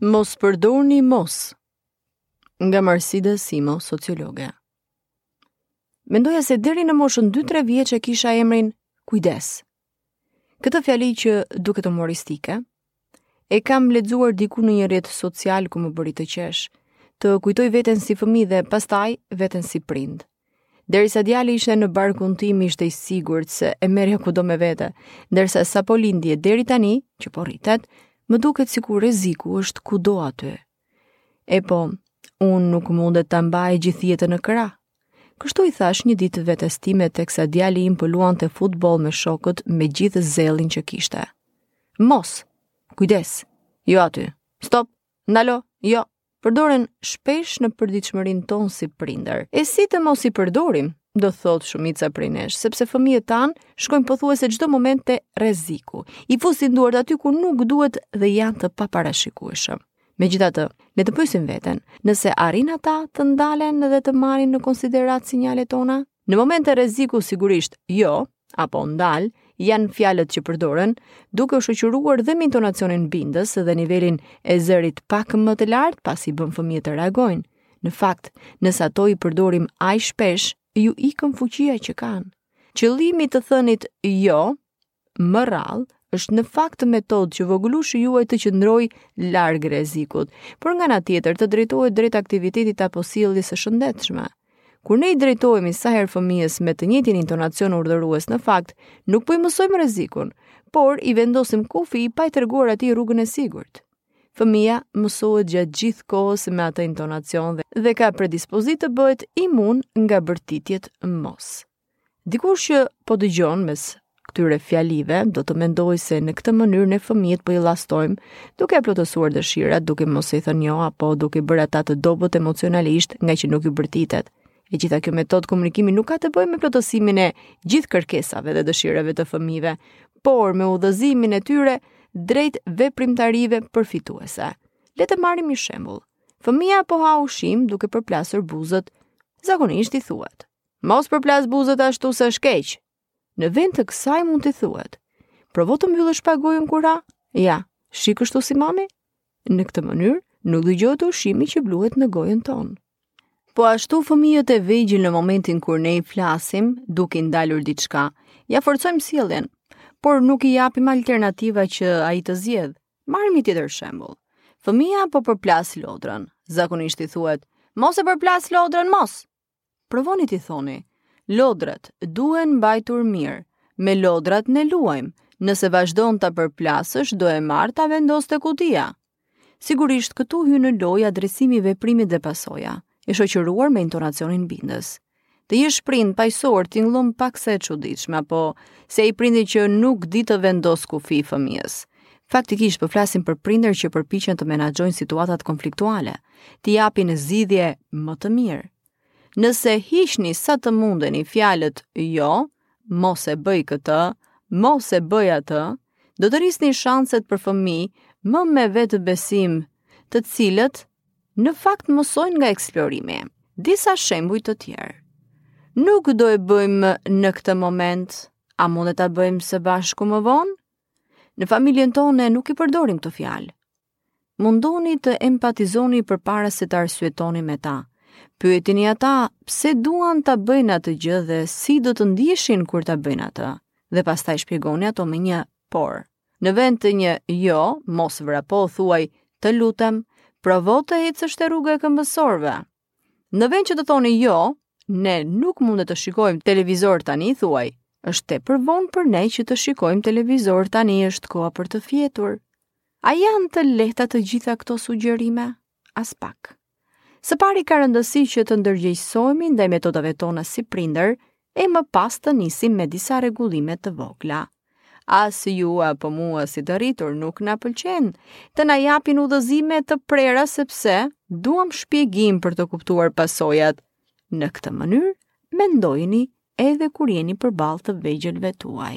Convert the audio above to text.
Mos përdorni mos. Nga Marsida Simo, sociologe. Mendoja se deri në moshën 2-3 vjeç e kisha emrin Kujdes. Këtë fjali që duket humoristike, E kam lexuar diku në një rrjet social ku më bëri të qesh. Të kujtoj veten si fëmijë dhe pastaj veten si prind. Derisa djali ishte në barkun tim, ishte i sigurt se e merrja kudo me vete, ndërsa sapo lindi e deri tani, që po rritet, më duket sikur rreziku është kudo aty. E po, unë nuk mundet ta mbaj gjithë jetën në krah. Kështu i thashë një ditë vetes time teksa djali im po luante futboll me shokët me gjithë zellin që kishte. Mos, kujdes, jo aty, stop, ndalo, jo, përdoren shpesh në përditshmërinë tonë si prindër. E si të mos i përdorim, do thotë shumica prej nesh, sepse fëmijët tanë shkojnë pothuajse çdo moment te rreziku. I fusin duart aty ku nuk duhet dhe janë të paparashikueshëm. Megjithatë, le të pyesim veten, nëse arrijnë ata të ndalen dhe të marrin në konsideratë sinjalet tona? Në momente rreziku sigurisht jo, apo ndal, janë fjalët që përdoren, duke u shoqëruar dhe me intonacionin bindës dhe nivelin e zërit pak më të lartë pasi bëjnë fëmijët të reagojnë. Në fakt, nëse ato i përdorim aq shpesh, iu ikën fuqia që kanë. Qëllimi i të thënit jo, më rrallë, është në fakt metodë që vogëlushi juaj të qëndrojë larg rrezikut, por nga ana tjetër të drejtohet drejt aktivitetit apo sjelljes së shëndetshme. Kur ne i drejtohemi sa herë fëmijës me të njëjtin intonacion urdhërues në fakt, nuk po i mësojmë rrezikun, por i vendosim kufi pa i treguar atij rrugën e sigurt. Fëmija mësohet gjatë gjithë kohës me atë intonacion dhe, dhe ka predispozitë të bëhet imun nga bërtitjet mos. Dikush që po dëgjon mes këtyre fjalive, do të mendojë se në këtë mënyrë ne fëmijët po i llastojmë, duke ia plotësuar dëshirat, duke mos i thënë jo, apo duke bërë ata të dobët emocionalisht ngaqë nuk iu bërtitet. E gjitha kjo metodë komunikimi nuk ka të bëjë me plotësimin e gjithë kërkesave dhe dëshirave të fëmijëve, por me udhëzimin e tyre drejt veprimtarive përfituese. Le të marrim një shembull. Fëmija po ha ushqim duke përplasur buzët, zakonisht i thuhet. Mos përplas buzët ashtu se është keq. Në vend të kësaj mund të thuhet, provo të mbyllësh pak gojën kur ha? Ja, shih kështu si mami? Në këtë mënyrë, nuk dëgjohet ushqimi që bluhet në gojën tonë. Po ashtu fëmijët e vegjël në momentin kur ne i flasim, duke i ndaluar diçka, ia forcojmë sjelljen, por nuk i japim alternativa që ai të zgjedhë. Marrim një tjetër shembull. Fëmija po përplas lodrën. Zakonisht i thuhet, mos e përplas lodrën, mos! Provoni t'i thoni, lodrat duhen mbajtur mirë, me lodrat ne luajmë, nëse vazhdon ta përplasësh do e marr ta vendos te kutia. Sigurisht këtu hyjnë në lojë adresimi i veprimit dhe pasoja, e shoqëruar me intonacionin bindës. Të jesh prind paqësor tingëllon paksa e çuditshme apo si ai prindi që nuk di t'i vendosë kufij fëmijës. Faktikisht po flasim për prindër që përpiqen të menaxhojnë situatat konfliktuale, t'i japin zgjidhje më të mirë. Nëse hiqni sa të mundeni fjalët jo, mos e bëj këtë, mos e bëj atë, do të rrisni shanset për fëmijë më me vetëbesim, të cilët në fakt mësojnë nga eksplorimi. Disa shembuj të tjerë. Nuk do e bëjmë në këtë moment, a mundet ta bëjmë së bashku më vonë? Në familjen tonë nuk i përdorim këto fjalë. Mundoni të empatizoni përpara se të arsyetoni me ta. Pyetini ata pse duan ta bëjnë atë gjë dhe si do të ndiheshin kur ta bëjnë atë, dhe pastaj shpjegoni ato me një por. Në vend të një jo, mos vrapo thuaj të lutem, provo të ecësh te rruga e këmbësorëve. Në vend që të thoni jo, ne nuk mund të shikojmë televizor tani, thuaj. Është tepër vonë për ne që të shikojmë televizor tani është koha për të fjetur. A janë të lehta të gjitha këto sugjerime? Aspak. Së pari ka rëndësi që të ndërgjegjësohemi ndaj metodave tona si prindër, e më pas të nisim me disa rregullime të vogla. As ju apo mua si të rritur nuk na pëlqen të na japin udhëzime të prera sepse duam shpjegim për të kuptuar pasojat. Në këtë mënyrë mendojeni edhe kur jeni përballë të vegjëlve tuaj.